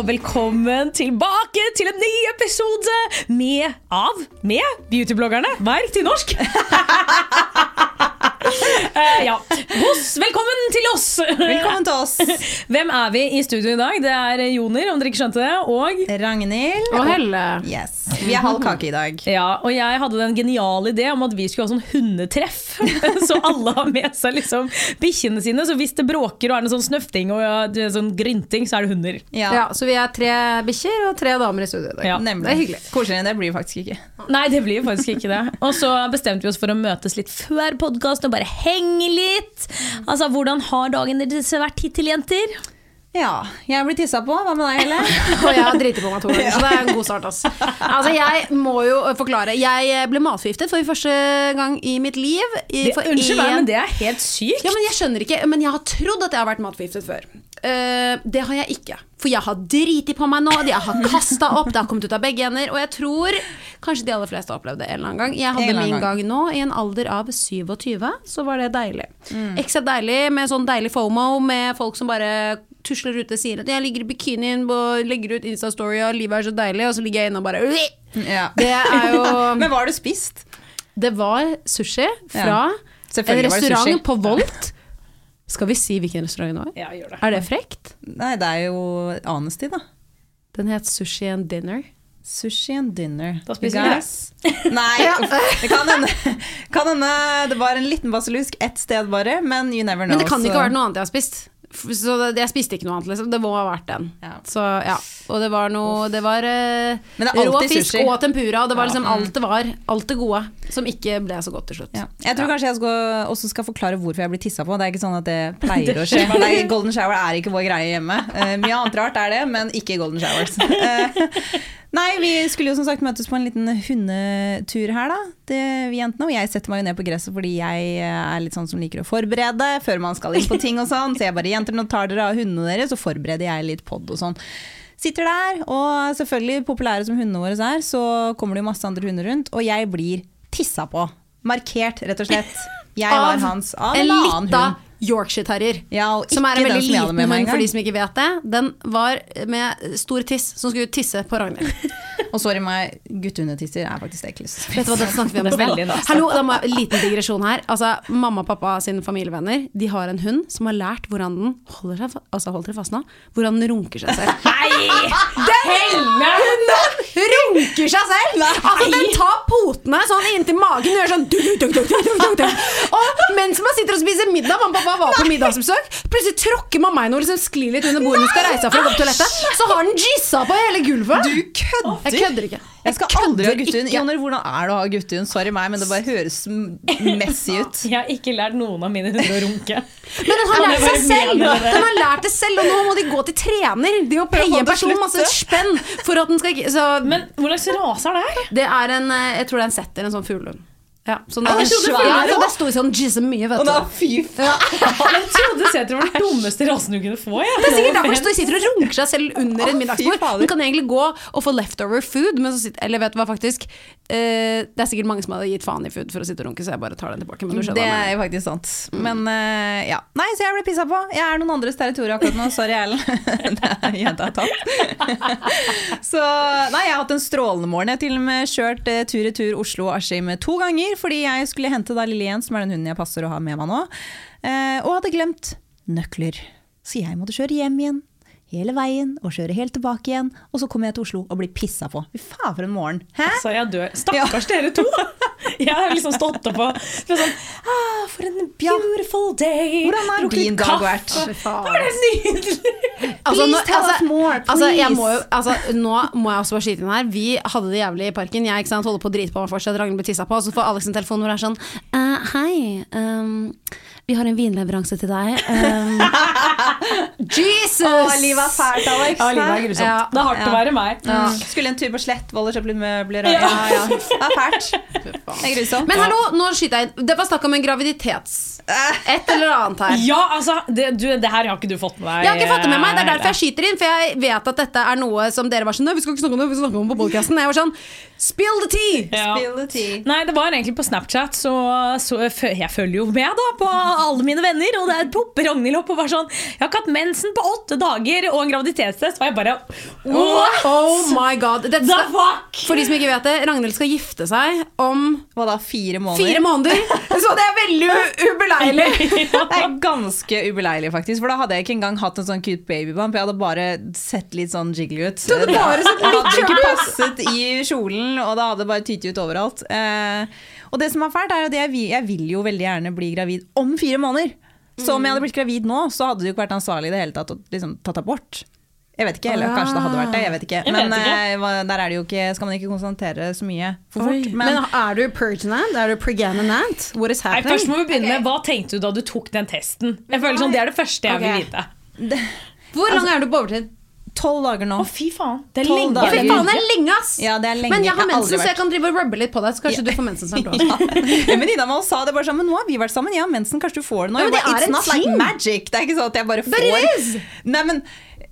Og velkommen tilbake til en ny episode med av med beautybloggerne. Vær til norsk! Eh, ja. Hos, velkommen til oss! Velkommen til oss. Hvem er vi i studio i dag? Det er Joner, om dere ikke skjønte det. Og Ragnhild. Og Helle. Yes. Vi er halv kake i dag. ja, og jeg hadde den geniale idé om at vi skulle ha sånn hundetreff. så alle har med seg liksom bikkjene sine. Så hvis det bråker og er noe sånn snøfting og ja, sånn grynting, så er det hunder. Ja, Ja, så vi er tre bikkjer og tre damer i studio i dag. Ja. nemlig. Det er hyggelig. Koseligere enn det blir faktisk ikke. Nei, det blir faktisk ikke det. Og så bestemte vi oss for å møtes litt før podkasten og bare henge litt. Altså, Hvordan har dagen deres vært hittil, jenter? Ja, jeg blir tissa på. Hva med deg, Helle? Og jeg har driti på meg to ganger, så det er en god start. Altså. Altså, jeg må jo forklare. Jeg ble matforgiftet for første gang i mitt liv. I, Det, for unnskyld meg, en- men det er helt sykt. Ja, men jeg skjønner ikke Men jeg har trodd at jeg har vært matforgiftet før. Eh, det har jeg ikke. For jeg har driti på meg nå, jeg har kasta opp, det har kommet ut av begge ender. Og jeg tror kanskje de aller fleste har opplevd det en eller annen gang. Jeg hadde min gang nå, i en alder av 27, så var det deilig. Mm. Ekstra deilig med sånn deilig fomo, med folk som bare tusler ute og sier at jeg ligger i bikinien og legger ut Insta-story og livet er så deilig, og så ligger jeg inne og bare Ja. Det er jo Men hva har du spist? Det var sushi fra Ja. en restaurant på Volt. Skal vi si hvilken restaurant det var? Ja, gjør det. Er det frekt? Nei, det er jo Anesti, da. Den het Sushi and Dinner. Sushi and dinner. Da spiser vi guys? Nei, det kan hende kan hende det var en liten basilusk ett sted bare, men you never know. Men det kan ikke ha vært noe annet jeg har spist. Så det, jeg spiste ikke noe annet, liksom. Det må ha vært den. Ja. Så ja. Og det var noe Det var uh, det er rå fisk sushi. og tempura. Og det var liksom alt det var. Alt det gode. Som ikke ble så godt til slutt. Ja. Jeg tror kanskje jeg skal, også skal forklare hvorfor jeg blir tissa på. Det er ikke sånn at det pleier å skje. Nei, golden shower er ikke vår greie hjemme. Uh, mye annet rart er det, men ikke golden showers. Uh, nei, vi skulle jo som sagt møtes på en liten hundetur her, da. Det, vi jentene. Og jeg setter meg jo ned på gresset fordi jeg eh, er litt sånn som liker å forberede før man skal inn på ting og sånn. Så jeg bare jenter, nå tar dere av hundene deres, så forbereder jeg litt pod og sånn. Sitter der, og selvfølgelig populære som hundene våre er, så kommer det jo masse andre hunder rundt, og jeg blir tissa på. Markert, rett og slett. Jeg var hans av en en annen hund. Yorkshire terrier. Ja, Som er en veldig liten hund, for de som ikke vet det. Den var med stor tiss som skulle tisse på Ragnhild. Og sorry meg, guttehundetisser er faktisk eklest. Vet du hva, dette snakker vi om er nasty. Hallo, da må jeg, en liten digresjon her. Altså, mamma og pappa sine familievenner De har en hund som har lært hvordan den holder seg, altså, hold dere fast nå, hvordan den runker seg selv. Nei! Hunden runker seg selv! Altså, den tar potene sånn inntil magen og gjør sånn. Og mens man sitter og spiser middag, mamma og pappa var på middagsbesøk, plutselig tråkker mamma i noe, liksom sklir litt under bordet, hun skal reise seg for å gå på toalettet, så har den gissa på hele gulvet. Du kødder! Jeg kødder ikke. Jeg skal aldri ha guttehund. Joner, hvordan er det å ha guttehund? Sorry meg, men det bare høres messy ut. Jeg har ikke lært noen av mine hunder å runke. Men den har lært seg selv! Den har lært det selv, og nå må de gå til trener. De må paye en person masse spenn for at den skal ikke Men hvor slags rase er det her? Det er en eh, Jeg tror det er en setter, en sånn fuglehund. Ja, så den Er er ja, så det sto sånn jizze mye, vet Og da, du. fy faen! Jeg trodde seter var den dummeste rasen du kunne få. Jeg. Det er sikkert derfor de sitter og runker seg selv under en middagsbord. Du kan egentlig gå og få leftover food, men så sitter, eller vet du hva, faktisk eh, Det er sikkert mange som hadde gitt faen i food for å sitte og runke, så jeg bare tar den tilbake. Men du Det er jo faktisk sant. Men uh, ja. Nei, så jeg ble pissa på. Jeg er noen andres territorium akkurat nå. Sorry, Ellen. Det Jenta er tatt. Så nei, jeg har hatt en strålende morgen. Jeg har til og med kjørt eh, tur-retur Oslo-Askim to ganger, fordi jeg skulle hente da lille Jens, som er den hunden jeg passer å ha med meg nå, eh, og hadde glemt nøkler. Så jeg måtte kjøre hjem igjen. Hele veien og kjøre helt tilbake igjen. Og så kommer jeg til Oslo og blir pissa på. Fy faen, for en morgen. Hæ? Altså, jeg dør. Stakkars dere to! Jeg har liksom stått opp og sånn ah, For en beautiful day. Hvordan har din dag vært? Det var nydelig. Altså, nå, tell altså, more, altså, må jo, altså, nå må jeg også bare skyte inn her. Vi hadde det jævlig i parken. Jeg ikke sant, holder på å drite på meg fortsatt. Ragnhild blir tissa på. Og så får Alex en telefon hvor det er sånn uh, Hei, ehm, vi har en vinleveranse til deg. Um, Jesus! Å, livet er fælt, Alex. Ja, livet er grusomt. Ja. Det er hardt å være meg. Ja. Skulle en tur på Slettvoll og kjøpe litt møbler og ja, ja. Det er fælt. Det er grusomt. Men hallo, nå skyter jeg inn. Det var snakk om en graviditets... Et eller annet her. Ja, altså, det, du, det her har ikke du fått med deg. Jeg har ikke fått det med meg, det er derfor eh, jeg skyter inn. For jeg vet at dette er noe som dere var sånn Nei, vi skal ikke snakke om det, vi skal snakke om det på podcasten Jeg var sånn Spill the tea! ja. Spill the tea. Nei, det var egentlig på Snapchat, så, så jeg følger jo med da på alle mine venner, og der popper Ragnhild opp og var sånn Jeg har ikke hatt mensen på åtte dager og en graviditetstest, og jeg bare What Oh my god. Dette the fuck? for de som ikke vet det, Ragnhild skal gifte seg om Hva da, fire måneder? fire måneder. Så det er veldig u- ubeleilig. Det er ganske ubeleilig, faktisk. For da hadde jeg ikke engang hatt en sånn cute babybump. Jeg hadde bare sett litt sånn jiggly ut. Du hadde bare sett Jeg litt hadde ikke passet i kjolen, og det hadde bare tytet ut overalt. Eh, og det som er fælt, er at jeg jeg vil jo veldig gjerne bli gravid om fire måneder. Så om jeg hadde blitt gravid nå, så hadde det jo ikke vært ansvarlig i det hele tatt å liksom, tatt abort. Jeg vet ikke, eller Å, kanskje det hadde vært det. jeg vet ikke. Men vet ikke. eh, der er det jo ikke, skal man ikke konstatere så mye for fort. Men, er du pregnant? Er du pregnant? What is Nei, først må vi begynne med Hva tenkte du da du tok den testen? Jeg føler sånn, Det er det første jeg vil vite. Hvor lang er du på overtid? Tolv dager nå. Å, fy faen. Det er lenge. dager. Fy faen, det er lenge, ass! Ja, det er lenge. Men jeg har Jeg har mensen, så jeg kan drive og rubbe litt på deg. Så kanskje du får mensen snart Ja, En venninne av meg sa det bare sånn, men nå har vi vært sammen, jeg har mensen, kanskje du får det nå. Ja, men det bare, er It's en not like ting. magic. Det er ikke sånn at jeg bare But får it is. Nei, men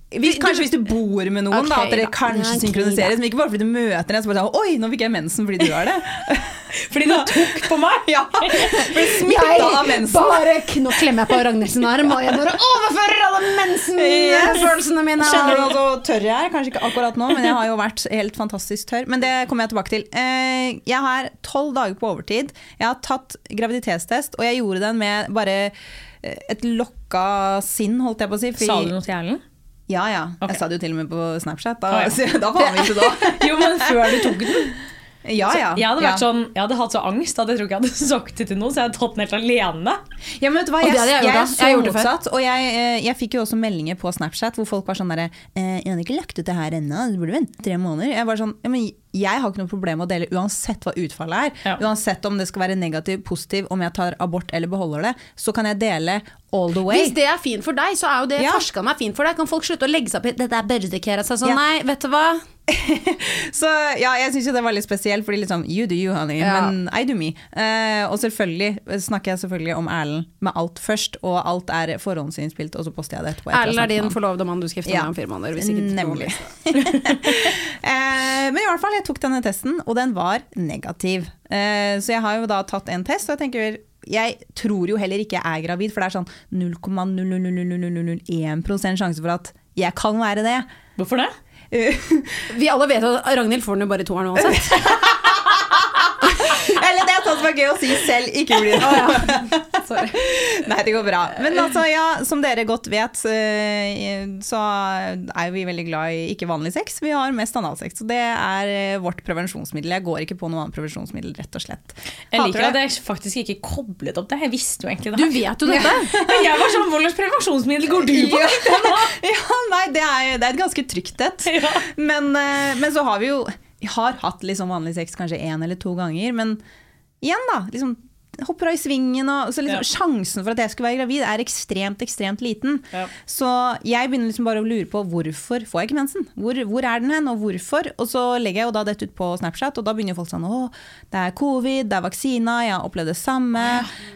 hvis, Kanskje hvis du bor med noen, da, at dere da. kanskje okay, synkroniseres. Men ikke bare fordi du møter en, så bare sånn Oi, nå fikk jeg mensen fordi du er det. Fordi du tok på meg. Ja, Ble smitta av mensen. bare Nå klemmer jeg på Ragnhilds arm, og jeg bare overfører alle mensen-følelsene mine. Kjenner du altså tørr jeg er? Kanskje ikke akkurat nå, men jeg har jo vært helt fantastisk tørr. Men det kommer jeg tilbake til. Eh, Jeg har tolv dager på overtid. Jeg har tatt graviditetstest, og jeg gjorde den med bare eh, et lokka sinn, holdt jeg på å si. fordi- Sa du noe til Erlend? Ja, ja. okay. Jeg sa det jo til og med på Snapchat. Da, ah, ja. da faen vi ikke da. Jo, men før du tok den. Ja, ja. Jeg hadde, vært ja. sånn, jeg hadde hatt så angst at jeg tror ikke jeg hadde sagt det til noen, så jeg hadde tatt den helt alene. Ja, men vet du hva, Og jeg, det jeg jeg, er så Jeg gjort det motsatt. Og jeg, eh, jeg fikk jo også meldinger på Snapchat hvor folk var sånn derre eh, 'Jeg hadde ikke lagt ut det her ennå, du burde vente tre måneder'. Jeg var sånn, ja, men jeg har ikke noe problem med å dele uansett hva utfallet er. Ja. Uansett om det skal være negativ, positiv, om jeg tar abort eller beholder det, så kan jeg dele all the way. Hvis det er fint for deg, så er jo det Ja. er fint for deg. Kan folk slutte å legge seg opp i Dette er børdekere seg sånn. Ja. Nei, vet du hva? Så ja, jeg syns jo det var litt spesielt, fordi liksom you do you, honey, Ja. men I do me. Uh, og selvfølgelig snakker jeg selvfølgelig om Erlend med alt først, og alt er forhåndsinnspilt, og så poster jeg det etterpå. Erlend er din forlovede mann du skal gifte deg Ja. med om fire måneder. Hvis ikke Nemlig. uh, men i hvert fall, jeg tok denne testen, og den var negativ. Uh, så jeg har jo da tatt en test, og jeg tenker jeg tror jo heller ikke jeg er gravid, for det er sånn 0,00001% sjanse for at jeg kan være det. Hvorfor det? Vi alle vet at Ragnhild får den jo bare i toeren uansett. Det sånn som er gøy å si selv, ikke bli det. Sorry. Nei, det går bra. Men altså, ja, som dere godt vet, eh, så er vi veldig glad i ikke vanlig sex. Vi har mest analsex. Så det er eh, vårt prevensjonsmiddel. Jeg går ikke på noe annet prevensjonsmiddel, rett og slett. Jeg liker at det. jeg faktisk ikke koblet opp det. Jeg visste jo egentlig det. Du vet jo dette. Men jeg var sånn, Hva slags prevensjonsmiddel går du på? Ja, nei, det er, det er et ganske trygt et. Ja. Men, eh, men så har vi jo Vi har hatt liksom vanlig sex kanskje én eller to ganger, men igjen, da. Liksom, hopper av i svingen. Og, så liksom, Ja. Sjansen for at jeg skulle være gravid, er ekstremt ekstremt liten. Ja. Så jeg begynner liksom bare å lure på hvorfor får jeg ikke mensen. Hvor, hvor er den hen, og hvorfor? Og så legger jeg jo da dette ut på Snapchat, og da begynner folk sånn Å, det er covid, det er vaksina, jeg har opplevd det samme.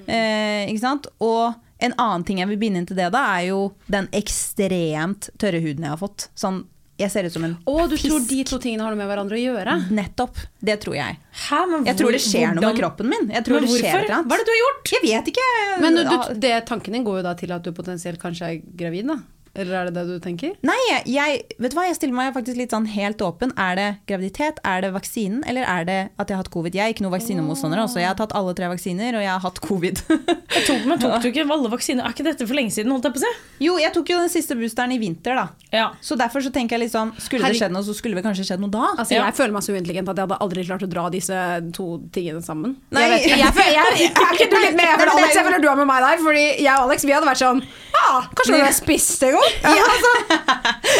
Eh, ikke sant? Og en annen ting jeg vil binde inn til det, da, er jo den ekstremt tørre huden jeg har fått. Sånn, jeg ser ut som en Å, du tror de to tingene har noe med hverandre å gjøre? Nettopp. Det tror jeg. Hæ, men Jeg tror det skjer noe med kroppen min. Men hvorfor? Hva er det du har gjort? Jeg vet ikke. Men du, det, tanken din går jo da til at du potensielt kanskje er gravid, da. Eller er det det du tenker? Nei, jeg, vet du hva, jeg stiller meg faktisk litt sånn helt åpen. Er det graviditet, er det vaksinen, eller er det at jeg har hatt covid? Jeg er ikke noen vaksinemotstander, altså. Jeg har tatt alle tre vaksiner, og jeg har hatt covid. Jeg tok, men tok du ikke alle vaksiner? Er ikke dette for lenge siden? holdt jeg på å si? jo, jeg tok jo den siste boosteren i vinter, da. Ja. Så derfor så tenker jeg liksom, skulle det skjedd noe, så skulle det kanskje skjedd noe da. Altså, Ja. Jeg føler meg så uintelligent at jeg hadde aldri klart å dra disse to tingene sammen. Nei. Jeg vet ikke, jeg, føler- jeg, jeg, er ikke du litt med? Alex, jeg føler du er med meg der, fordi jeg og Alex vi hadde vært sånn Ja, kanskje vi har spist en gang? Ja, altså.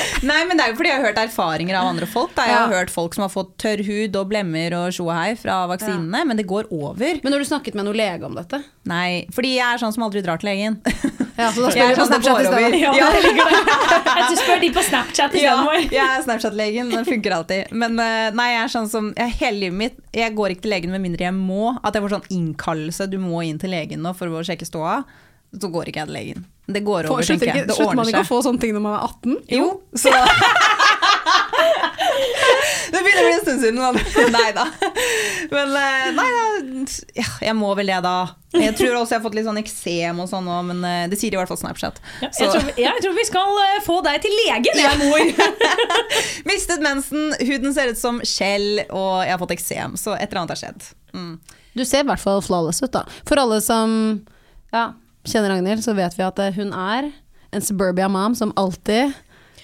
Nei, men det er jo fordi jeg har hørt erfaringer av andre folk. Da. Jeg har Ja. hørt folk som har fått tørr hud og blemmer og tjohei fra vaksinene, men det går over. Men har du snakket med noen lege om dette Nei, fordi jeg er sånn som aldri drar til legen. ja, så da Jeg er spør du på sånn Snapchat i går over. stedet. Ja, jeg. Jeg spør de på Snapchat Ja, jeg er Snapchat-legen, den funker alltid. Men eh, nei, jeg er sånn som jeg, Hele livet mitt Jeg går ikke til legen med mindre jeg må. At jeg får sånn innkallelse, du må inn til legen nå for å sjekke ståa. Så går ikke jeg til legen. Det går over, Slutter, tenker jeg. Det slutter man ikke å få sånne ting når man er 18? Jo, så Det begynner å bli en stund siden, men nei da. Men eh, nei da, ja, jeg må vel det, da. Jeg tror også jeg har fått litt sånn eksem og sånn nå, men eh, det sier i hvert fall Snapchat. Jeg tror, jeg tror vi skal eh, få deg til legen, jeg, mor. mistet mensen, huden ser ut som skjell, og jeg har fått eksem. Så et eller annet har skjedd. Mm. Du ser i hvert fall flawless ut, da. For alle som ja, kjenner Ragnhild, så vet vi at eh, hun er en suburbia mom som alltid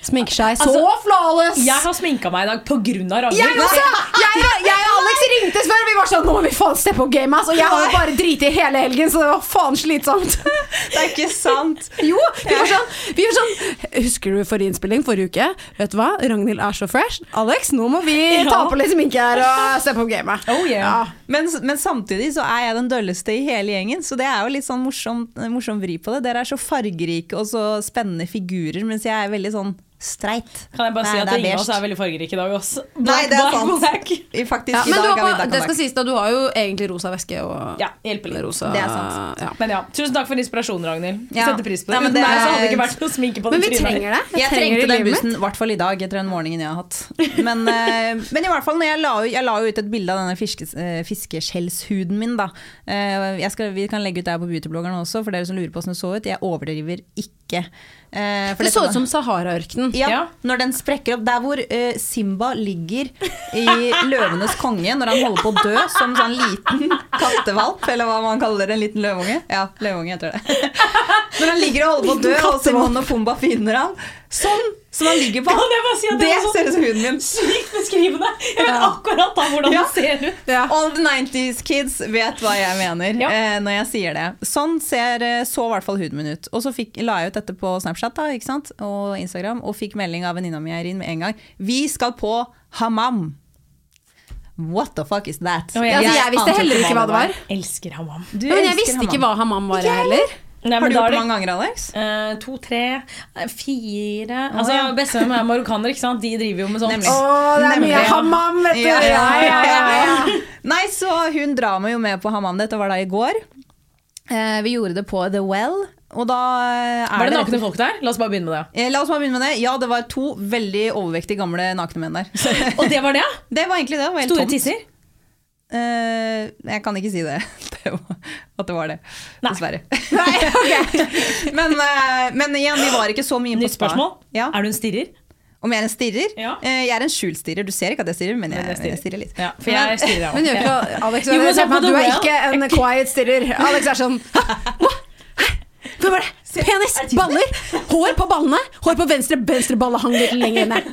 sminker seg så Altså, flawless! Jeg har sminka meg i dag pga. Jeg Ragnhild. også! Jeg, jeg Alex ringte før, og vi var sånn Nå må vi faen steppe opp gamet! Og jeg har jo bare driti hele helgen, så det var faen slitsomt. Det er ikke sant! Jo, vi var sånn, vi var sånn Husker du forrige innspilling forrige uke? Vet du hva? Ragnhild er så fresh. Alex, nå må vi Ja. ta på litt sminke her og steppe opp gamet. Oh, yeah. Men, men samtidig så er jeg den dølleste i hele gjengen, så det er jo litt sånn morsom, morsom vri på det. Dere er så fargerike og så spennende figurer, mens jeg er veldig sånn streit. Kan jeg bare si at det ingen av oss er veldig fargerike i dag også. Nei, det er sant. black. I Faktisk, Ja, i men du dag har det skal sies da, du har jo egentlig rosa væske og Ja, hjelper litt. rosa Det er sant. Ja. Men ja, Tusen takk for inspirasjonen, Ragnhild. Ja. setter pris på det. Nei, men det er... så hadde det ikke vært noe sminke på Men det vi trenger det. Jeg trenger trengte det den bussen, i hvert fall i dag, etter den morgenen jeg har hatt. Men, uh, men i hvert fall, når jeg la, ut- jeg la ut et bilde av denne fiskes, uh, fiskeskjellshuden min. Da. Uh, Jeg skal, vi kan legge ut det her på beautybloggerne også, for dere som lurer på hvordan det så ut. Jeg overdriver ikke. Eh, for Det så ut som Sahara-ørkenen. ja, Ja. når den sprekker opp Der hvor eh, Simba ligger i 'Løvenes konge' når han holder på å dø som sånn liten kattevalp, eller hva man kaller det, en liten løveunge. Ja, løveunge heter det. Når han ligger og holder på å dø, og Simon og Pumba finner han. Sånn som han ligger på. Kan jeg bare si at det Det sånn- ser ut som huden min. Sykt beskrivende! Jeg vet akkurat da hvordan Ja. det ser ut. Ja. All the 90s kids vet hva jeg mener Ja. eh, når jeg sier det. Sånn ser, eh, så i hvert fall huden min ut. Og så fikk, la jeg ut dette på Snapchat da, ikke sant? og Instagram, og fikk melding av venninna mi Eirin med en gang. Vi skal på hammam! What the fuck is that? Oh, Ja, altså, jeg visste heller ikke hva det var. Elsker hammam. Du Men jeg visste ikke hammam. hva hammam var, jeg heller. Nei, Har du gjort det mange ganger, Alex? Uh, to, tre, fire fire Altså, ja. Bestevennen min er marokkaner, ikke sant? De driver jo med sånt. Nemlig. Oh, det er Nemlig, mye ja. hammam, vet du! Ja, ja, ja, ja, ja. Nei, så hun drar meg jo med på hammam. Dette var da i går. Uh, vi gjorde det på The Well. Og da eh, er Var det nakne folk der? La oss bare begynne med det. Eh, La oss bare begynne med det. Ja, det var to veldig overvektige gamle nakne menn der. Og det var det? Det var egentlig det. det var helt Store tomt. tisser? Eh, jeg kan ikke si det. det var, at det var det. Nei. Dessverre. men, eh, men igjen, vi var ikke så mye på Nytt spørsmål. Ja. Er du en stirrer? Om jeg er en stirrer? Ja. Eh, jeg er en skjult stirrer. Du ser ikke at jeg stirrer, men jeg, Men jeg stirrer. litt. Ja, for jeg stirrer, Men gjør ikke Alex, Jo, men du er ikke en quiet stirrer. Alex er sånn Hva? Er det? Penis, baller, hår på ballene. Hår på venstre, venstre balle hang litt lenger inne.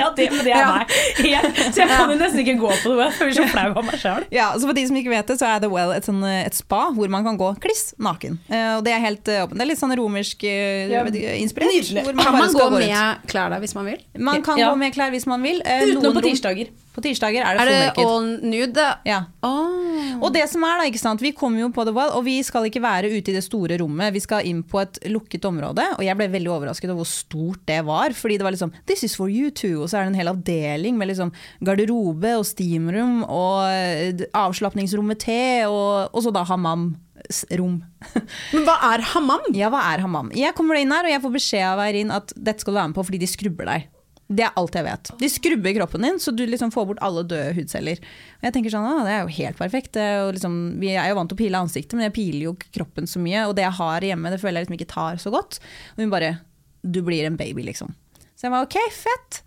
Ja, det, men det er Ja. meg. Helt. Så jeg kan jo nesten ikke gå på det. Jeg føler så flau av meg sjøl. Ja, så For de som ikke vet det, så er The Well et, sånn, et spa hvor man kan gå kliss naken. Uh, og Det er helt eh, åpent. Det er litt sånn romersk uh, Ja, inspirert. nydelig. hvor Kan man gå, gå ut. med klær der hvis man vil? Man kan Ja. gå med klær hvis man vil. Utenom på tirsdager. På tirsdager er det Er det full naked. all nude? Ja. Oh. Og det som er da, ikke sant? Vi kommer jo på The Well, og vi skal ikke være ute i det store rommet. Vi skal inn på et lukket område, og jeg ble veldig overrasket over hvor stort det var. Fordi det var liksom This is for you too. Og så er det en hel avdeling med liksom garderobe og steamroom og eh, avslapningsrom med te, og, og så da hammam-rom. Men hva er hammam? Ja, hva er hammam? Jeg kommer inn her, og jeg får beskjed av Eirin at dette skal du være med på fordi de skrubber deg. Det er alt jeg vet. De skrubber kroppen din, så du liksom får bort alle døde hudceller. Og jeg tenker sånn, ah, Det er jo helt perfekt. Det er jo liksom, vi er jo vant til å pile ansiktet, men jeg piler jo kroppen så mye. Og det jeg har hjemme, det føler jeg liksom ikke tar så godt. Og hun bare du blir en baby, liksom. Så jeg var ok, fett.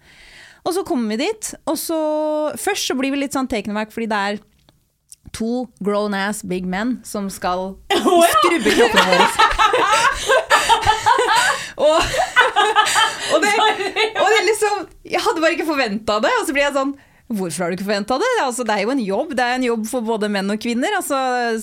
Og så kommer vi dit, og så Først så blir vi litt sånn taken aback fordi det er to grown ass big men som skal skrubbe kroppen våre. og, og, det, og det er liksom Jeg hadde bare ikke forventa det, og så blir jeg sånn Hvorfor har du ikke forventa det? Altså, det er jo en jobb. Det er en jobb for både menn og kvinner. Altså,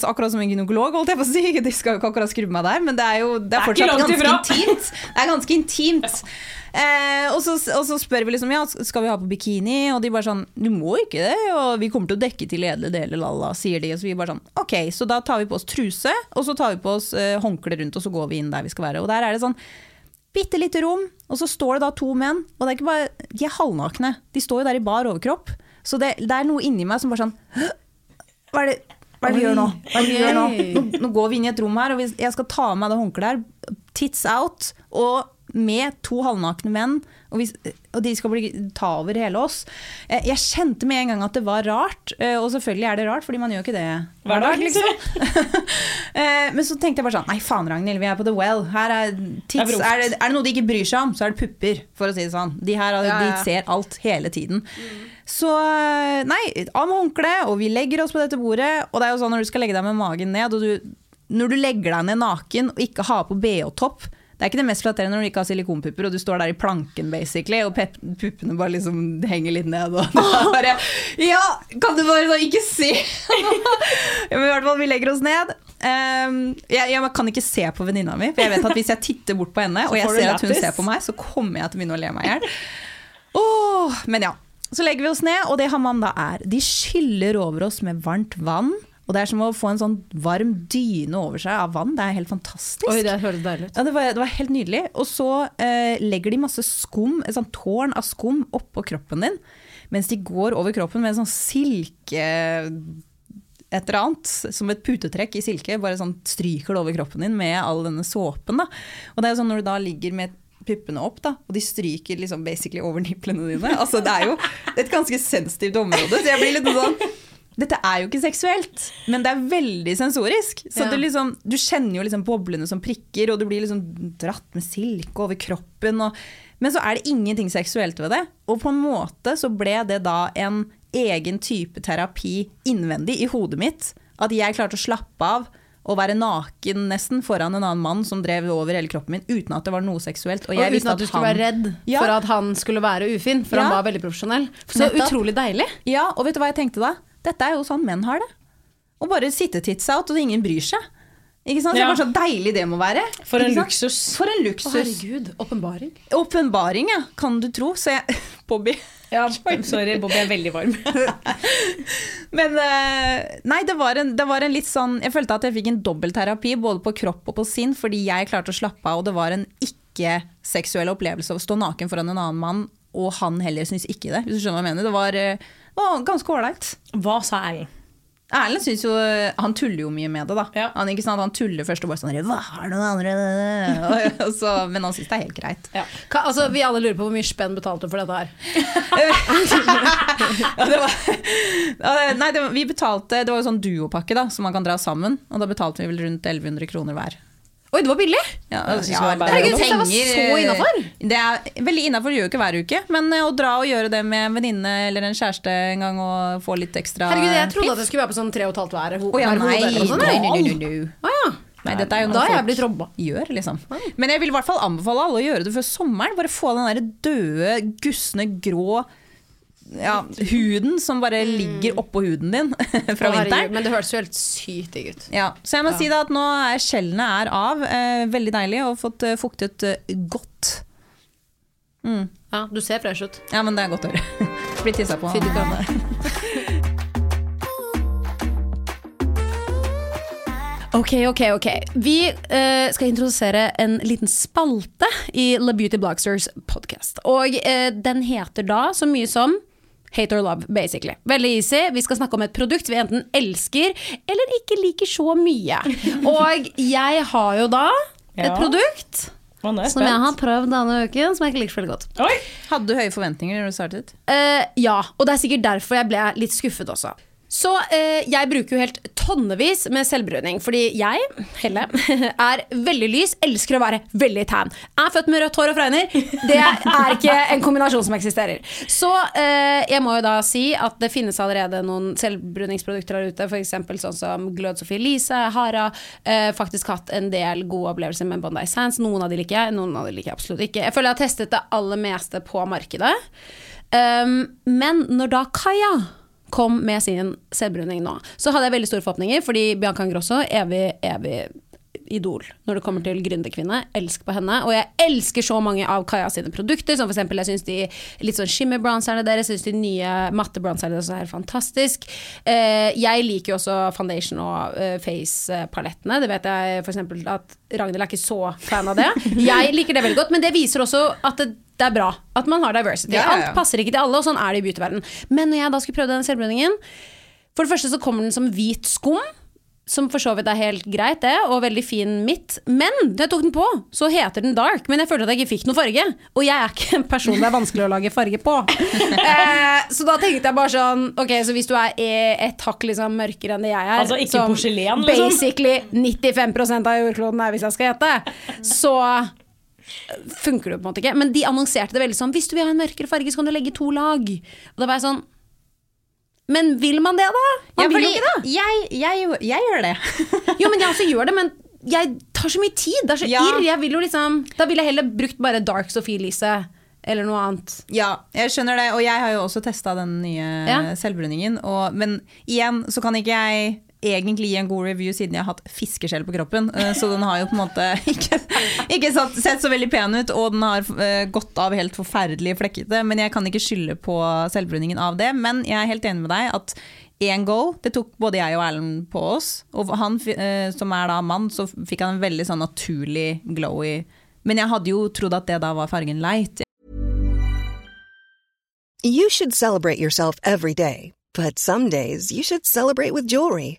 akkurat som en gynekolog, holdt jeg på å si. De skal jo ikke akkurat skrubbe meg der, men det er jo det er fortsatt det fortsatt ganske intimt. Det er ganske intimt. Eh, og, så, og så spør vi liksom ja, skal vi ha på bikini, og de bare sånn du må ikke det, og vi kommer til å dekke til edle deler, lalla, sier de. Og så vi bare sånn ok, så da tar vi på oss truse, og så tar vi på oss eh, håndkle rundt, og så går vi inn der vi skal være. Og der er det sånn bitte lite rom, og så står det da to menn, og det er ikke bare, de er halvnakne. De står jo der i bar overkropp. Så det, det er noe inni meg som bare sånn Hva er det, hva er det vi gjør nå? Hva er det vi gjør nå? nå? Nå går vi inn i et rom her, og jeg skal ta av meg det håndkleet her, tits out, og med to halvnakne menn, og, vi, og de skal bli, ta over hele oss. Eh, Jeg kjente med en gang at det var rart, eh, og selvfølgelig er det rart, fordi man gjør ikke det Hver dag, liksom. Eh, Men så tenkte jeg bare sånn Nei, faen, Ragnhild, vi er på The Well. Her er, tits, er det, er det noe de ikke bryr seg om, så er det pupper, for å si det sånn. De her de ser alt hele tiden. Så eh, nei, av med håndkleet, og vi legger oss på dette bordet. Og det er jo sånn når du skal legge deg med magen ned, og du, når du legger deg ned naken og ikke har på bh-topp det er ikke det mest flatterende når du ikke har silikonpupper og du står der i planken basically, og puppene bare liksom henger litt ned. Og det er bare, ja, kan du bare da ikke se? men i hvert fall, vi legger oss ned. Um, jeg, jeg kan ikke se på venninna mi, for jeg vet at hvis jeg titter bort på henne, og jeg ser at hun ser på meg, så kommer jeg til å begynne å le meg i hjel. Oh, men ja. Så legger vi oss ned, og det hammam da er De skyller over oss med varmt vann. Og det er som å få en sånn varm dyne over seg av vann. Det er helt fantastisk. Oi, det høres deilig ut. Ja, det var, det var helt nydelig. Og så eh, legger de masse skum, et sånt tårn av skum oppå kroppen din, mens de går over kroppen med en sånn silke et eller annet, som et putetrekk i silke, bare sånn stryker det over kroppen din med all denne såpen. Da. Og det er sånn når du da ligger med puppene opp, da, og de stryker liksom basically over nipplene dine. Altså, det er jo et ganske sensitivt område, så jeg blir litt sånn dette er jo ikke seksuelt, men det er veldig sensorisk. Så Ja. liksom, du kjenner jo liksom boblene som prikker, og du blir liksom dratt med silke over kroppen. Og, men så er det ingenting seksuelt ved det. Og på en måte så ble det da en egen type terapi innvendig i hodet mitt. At jeg klarte å slappe av og være naken nesten foran en annen mann som drev over hele kroppen min uten at det var noe seksuelt. Og Og uten at du skulle han- være redd Ja. for at han skulle være ufin, for Ja. han var veldig profesjonell. Så Nettopp. utrolig deilig. Ja, og vet du hva jeg tenkte da? Dette er jo sånn menn har det. Å bare sitte tits out, og ingen bryr seg. Ikke sant? Så Ja. det var så deilig det må være. For en luksus. For en luksus. Å, herregud. Åpenbaring. Åpenbaring, ja. Kan du tro. Så jeg Bobby. Ja, sorry, Bobby er veldig varm. Men eh, nei, det var, en, det var en litt sånn Jeg følte at jeg fikk en dobbeltterapi både på kropp og på sinn, fordi jeg klarte å slappe av, og det var en ikke-seksuell opplevelse å stå naken foran en annen mann, og han heller syns ikke det. Hvis du skjønner hva jeg mener. Det var, eh, var ganske ålreit. Hva sa Erlend? Erlend synes jo Han tuller jo mye med det, da. Ja. Han, ikke sant? han tuller først og bare sånn Hva er det andre og så, Men han syns det er helt greit. Ka, altså, vi alle lurer på hvor mye spenn betalte du for dette her. Ja, det var, nei, det vi betalte Det var jo sånn duopakke da som man kan dra sammen. Og da betalte vi vel rundt 1100 kroner hver. Oi, det var billig! Ja, Jeg ja, det var Herregud, så det var så innenfor. Det er veldig innafor, gjør jo ikke hver uke. Men eh, å dra og gjøre det med en venninne eller en kjæreste en gang og få litt ekstra Herregud, jeg trodde piff. at det skulle være på sånn tre og et halvt hver, ho Å ja, nei, sånt. nei, nei, nei, nei, nei. Å ja. Nei, dette er jo noe folk robba. gjør, liksom. Men jeg vil i hvert fall anbefale alle å gjøre det før sommeren. Bare få den der døde, gusne, grå ja, huden som bare ligger oppå huden din fra vinteren. Men det hørtes jo helt sykt digg ut. Ja, så jeg må si da at nå er skjellene er av. Eh, veldig deilig og fått eh, fuktet eh, godt. Ja, Du ser fresh ut. Ja, men det er godt å høre. Blir tissa på. Fytti katta. Ok, ok, ok. Vi uh, skal introdusere en liten spalte i La Beauty Blogsters podcast. Og uh, den heter da så mye som Hate or love, basically. Veldig easy. Vi skal snakke om et produkt vi enten elsker eller ikke liker så mye. Og jeg har jo da et Ja. produkt som jeg har prøvd denne uken, som jeg ikke liker så veldig godt. Oi! Hadde du høye forventninger når du startet? Uh, ja, og det er sikkert derfor jeg ble litt skuffet også. Så eh, jeg bruker jo helt tonnevis med selvbruning, fordi jeg, Helle, er veldig lys, elsker å være veldig tan. Er født med rødt hår og fregner. Det er ikke en kombinasjon som eksisterer. Så eh, jeg må jo da si at det finnes allerede noen selvbruningsprodukter der ute, f.eks. sånn som Glød Sophie Elise, Hara. Eh, faktisk hatt en del gode opplevelser med Bondi Sands. Noen av de liker jeg, noen av de liker jeg absolutt ikke. Jeg føler jeg har testet det aller meste på markedet. Um, men når da Kaja kom med sin selvbruning nå, så hadde jeg veldig store forhåpninger, fordi Bianca Ingrosso, evig, evig idol når det kommer til gründerkvinne. Elsk på henne. Og jeg elsker så mange av Kaja sine produkter, som eksempel jeg syns de litt sånn shimmer-bronzerne deres, jeg syns de nye matte-bronzerne deres er fantastisk. Eh, jeg liker jo også foundation og eh, face-palettene. Det vet jeg eksempel at Ragnhild er ikke så fan av det. Jeg liker det veldig godt, men det viser også at det, det er bra at man har diversity. Ja, ja, ja. Alt passer ikke til alle, og sånn er det i beautyverdenen. Men når jeg da skulle prøve den selvbruningen For det første så kommer den som hvit skum. Som for så vidt er helt greit, det, og veldig fin midt. Men da jeg tok den på, så heter den dark. Men jeg følte at jeg ikke fikk noe farge. Og jeg er ikke en person det er vanskelig å lage farge på. eh, så da tenkte jeg bare sånn Ok, så hvis du er e- et hakk liksom mørkere enn det jeg er Altså ikke porselen, liksom? Basically 95% av jordkloden er, hvis jeg skal gjette. Så funker det på en måte ikke. Men de annonserte det veldig sånn Hvis du vil ha en mørkere farge, så kan du legge to lag. Og da var jeg sånn Men vil man det, da? Man Ja, vil jo ikke det. jeg, jeg, jeg gjør det. Jo, men jeg også gjør det, men jeg tar så mye tid. Det er så Ja. irr. Jeg vil jo liksom Da ville jeg heller brukt bare Dark Sophie Elise eller noe annet. Ja, jeg skjønner det. Og jeg har jo også testa den nye Ja. selvbruningen. Og, men igjen så kan ikke jeg egentlig gi en god review siden jeg har hatt fiskeskjell på kroppen. Eh, Så den har jo på en måte ikke, ikke satt, sett så veldig pen ut, og den har eh, gått av helt forferdelig flekkete. Men jeg kan ikke skylde på selvbruningen av det. Men jeg er helt enig med deg at én go, det tok både jeg og Erlend på oss. Og han eh, som er da mann, så fikk han en veldig sånn naturlig glowy Men jeg hadde jo trodd at det da var fargen light. You should celebrate yourself every day, but some days you should celebrate with jewelry.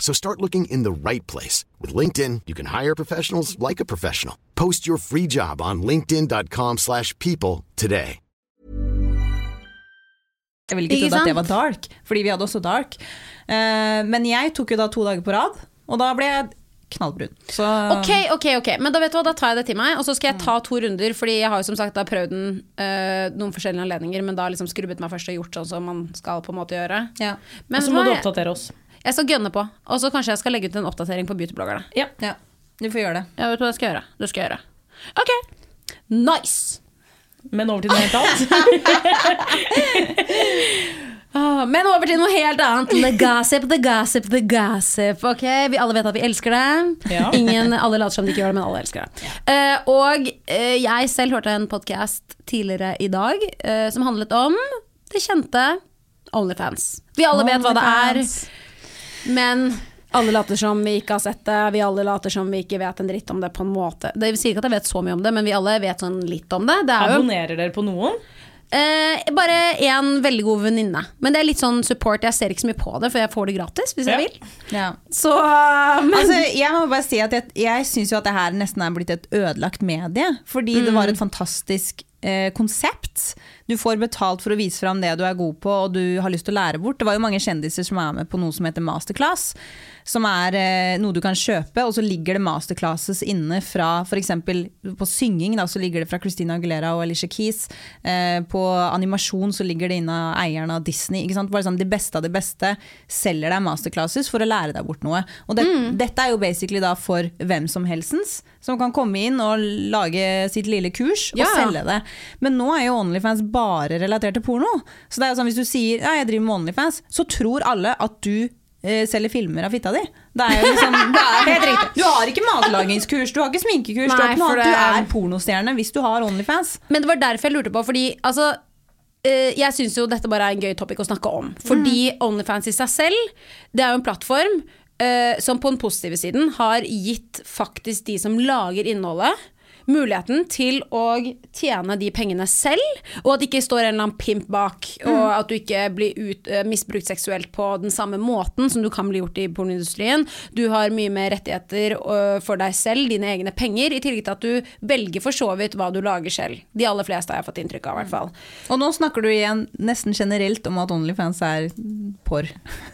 So start looking in the right place. With LinkedIn, you can hire professionals like a professional. Post your free job on linkedin.com/people slash people today. Jeg ville ikke trodd at det var dark, fordi vi hadde også dark. Uh, men jeg tok jo da to dager på rad, og da ble jeg knallbrun. Så Ok, ok, ok, men da vet du hva, da tar jeg det til meg. Og så skal jeg ta to runder, fordi jeg har jo som sagt da prøvd den uh, noen forskjellige anledninger, men da liksom skrubbet meg først og gjort sånn som man skal på en måte gjøre. ja. Men Og så må du oppdatere oss. Jeg skal gønne på, og så kanskje jeg skal legge ut en oppdatering på beautybloggerne. Ja. ja, du får gjøre det. Jeg vet hva jeg skal gjøre. Du skal gjøre. Ok, nice! Men over til noe helt annet. Ah, Men over til noe helt annet. The gossip, the gossip, the gossip. Ok, Vi alle vet at vi elsker det. Ja. Ingen, Alle later som de ikke gjør det, men alle elsker det. Uh, og uh, jeg selv hørte en podkast tidligere i dag uh, som handlet om det kjente Onlyfans. Vi alle vet hva det er, men alle later som vi ikke har sett det. Vi alle later som vi ikke vet en dritt om det på en måte. Det sier ikke at jeg vet så mye om det, men vi alle vet sånn litt om det. Det er jo Abonnerer dere på noen? Eh, bare en veldig god venninne. Men det er litt sånn support. Jeg ser ikke så mye på det, for jeg får det gratis hvis Ja. jeg vil. Ja. Så men, Altså, jeg må bare si at jeg, jeg syns jo at det her nesten er blitt et ødelagt medie. Fordi det var et fantastisk eh, konsept. Du får betalt for å vise fram det du er god på og du har lyst til å lære bort. Det var jo mange kjendiser som er med på noe som heter masterclass. Som er eh, noe du kan kjøpe, og så ligger det masterclasses inne fra f.eks. på synging, da, så ligger det fra Christina Aguilera og Alicia Keys. Eh, på animasjon så ligger det inne av eieren av Disney. Ikke sant? Bare sånn, det beste av det beste selger deg masterclasses for å lære deg bort noe. Og det, dette er jo basically da for hvem som helstens, som kan komme inn og lage sitt lille kurs og Ja. selge det. Men nå er jo Onlyfans bare relatert til porno. Så det er jo sånn, hvis du sier ja, jeg driver med Onlyfans, så tror alle at du selger filmer av fitta di. Det er jo liksom, det er, Helt riktig. Du har ikke matlagingskurs, du har ikke sminkekurs, du, har ikke du er pornostjerne hvis du har Onlyfans. Men det var derfor jeg lurte på, fordi altså eh, jeg syns jo dette bare er en gøy topic å snakke om. Fordi Onlyfans i seg selv, det er jo en plattform uh, som på den positive siden har gitt faktisk de som lager innholdet, muligheten til å tjene de pengene selv, og at det ikke står en eller annen pimp bak, og at du ikke blir ut, eh, misbrukt seksuelt på den samme måten som du kan bli gjort i pornoindustrien. Du har mye mer rettigheter eh, for deg selv, dine egne penger, i tillegg til at du velger for så vidt hva du lager selv. De aller fleste har jeg fått inntrykk av, i hvert fall. Og nå snakker du igjen nesten generelt om at Onlyfans er porr.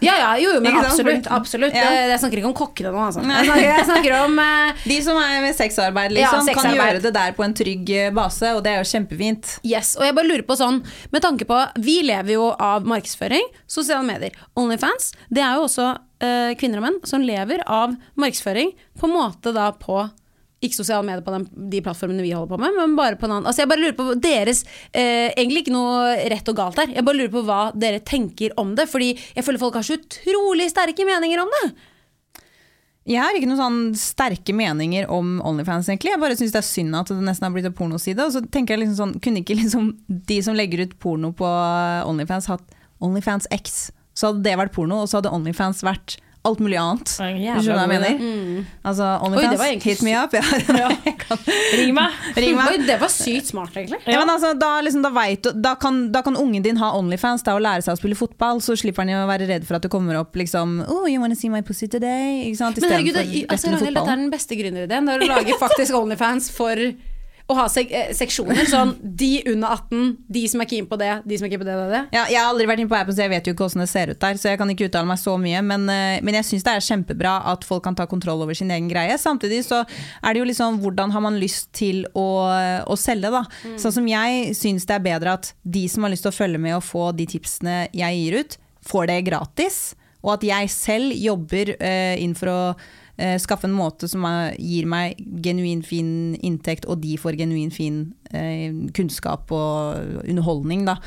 Ja, ja, jo, jo, men absolutt. Absolutt. Ja. Jeg snakker ikke om kokkene nå, altså. Jeg snakker, jeg snakker om eh, De som er med sexarbeid, Ja, liksom, kan sexarbeid. Gjøre det der på en trygg eh, base, og det er jo kjempefint. Yes, og jeg bare lurer på sånn Med tanke på, vi lever jo av markedsføring Sosiale medier, Onlyfans Det er jo også eh, kvinner og menn Som lever av markedsføring På en måte da på ikke sosiale medier på den, de plattformene vi holder på med, men bare på en annen. Altså jeg bare lurer på deres eh, Egentlig ikke noe rett og galt her. Jeg bare lurer på hva dere tenker om det. Fordi jeg føler folk har så utrolig sterke meninger om det. Jeg har ikke noen sånn sterke meninger om Onlyfans, egentlig. Jeg bare syns det er synd at det nesten har blitt en pornoside. Og så tenker jeg liksom sånn, kunne ikke liksom de som legger ut porno på Onlyfans, hatt Onlyfans X? Så hadde det vært porno, og så hadde Onlyfans vært alt mulig annet. Du skjønner hva jeg mener? mener? Altså, Oi, det Onlyfans, var egentlig hit me up. Ja. Kan- Ring meg! Ring meg. Oi, det var sykt smart, egentlig. Ja, men altså, da, liksom, da, vet da, kan, da kan ungen din ha Onlyfans da, og lære seg å spille fotball, så slipper han å være redd for at det kommer opp liksom Oh, you wanna see my pussy today? Ikke sant? Men herregud, det, altså, Ragnhild, dette er den beste gründerideen. Det er å lage faktisk Onlyfans for å ha sek eh, seksjoner. Sånn de under 18, de som er keen på det, de som er keen på det det, det. Ja, jeg har aldri vært inne på appen, så jeg vet jo ikke hvordan det ser ut der. Så jeg kan ikke uttale meg så mye. Men, eh, men jeg syns det er kjempebra at folk kan ta kontroll over sin egen greie. Samtidig så er det jo liksom hvordan har man lyst til å, å selge, da. Sånn som jeg syns det er bedre at de som har lyst til å følge med og få de tipsene jeg gir ut, får det gratis. Og at jeg selv jobber uh, inn for å eh, skaffe en måte som gir meg genuin fin inntekt, og de får genuin fin eh, kunnskap og underholdning. Da.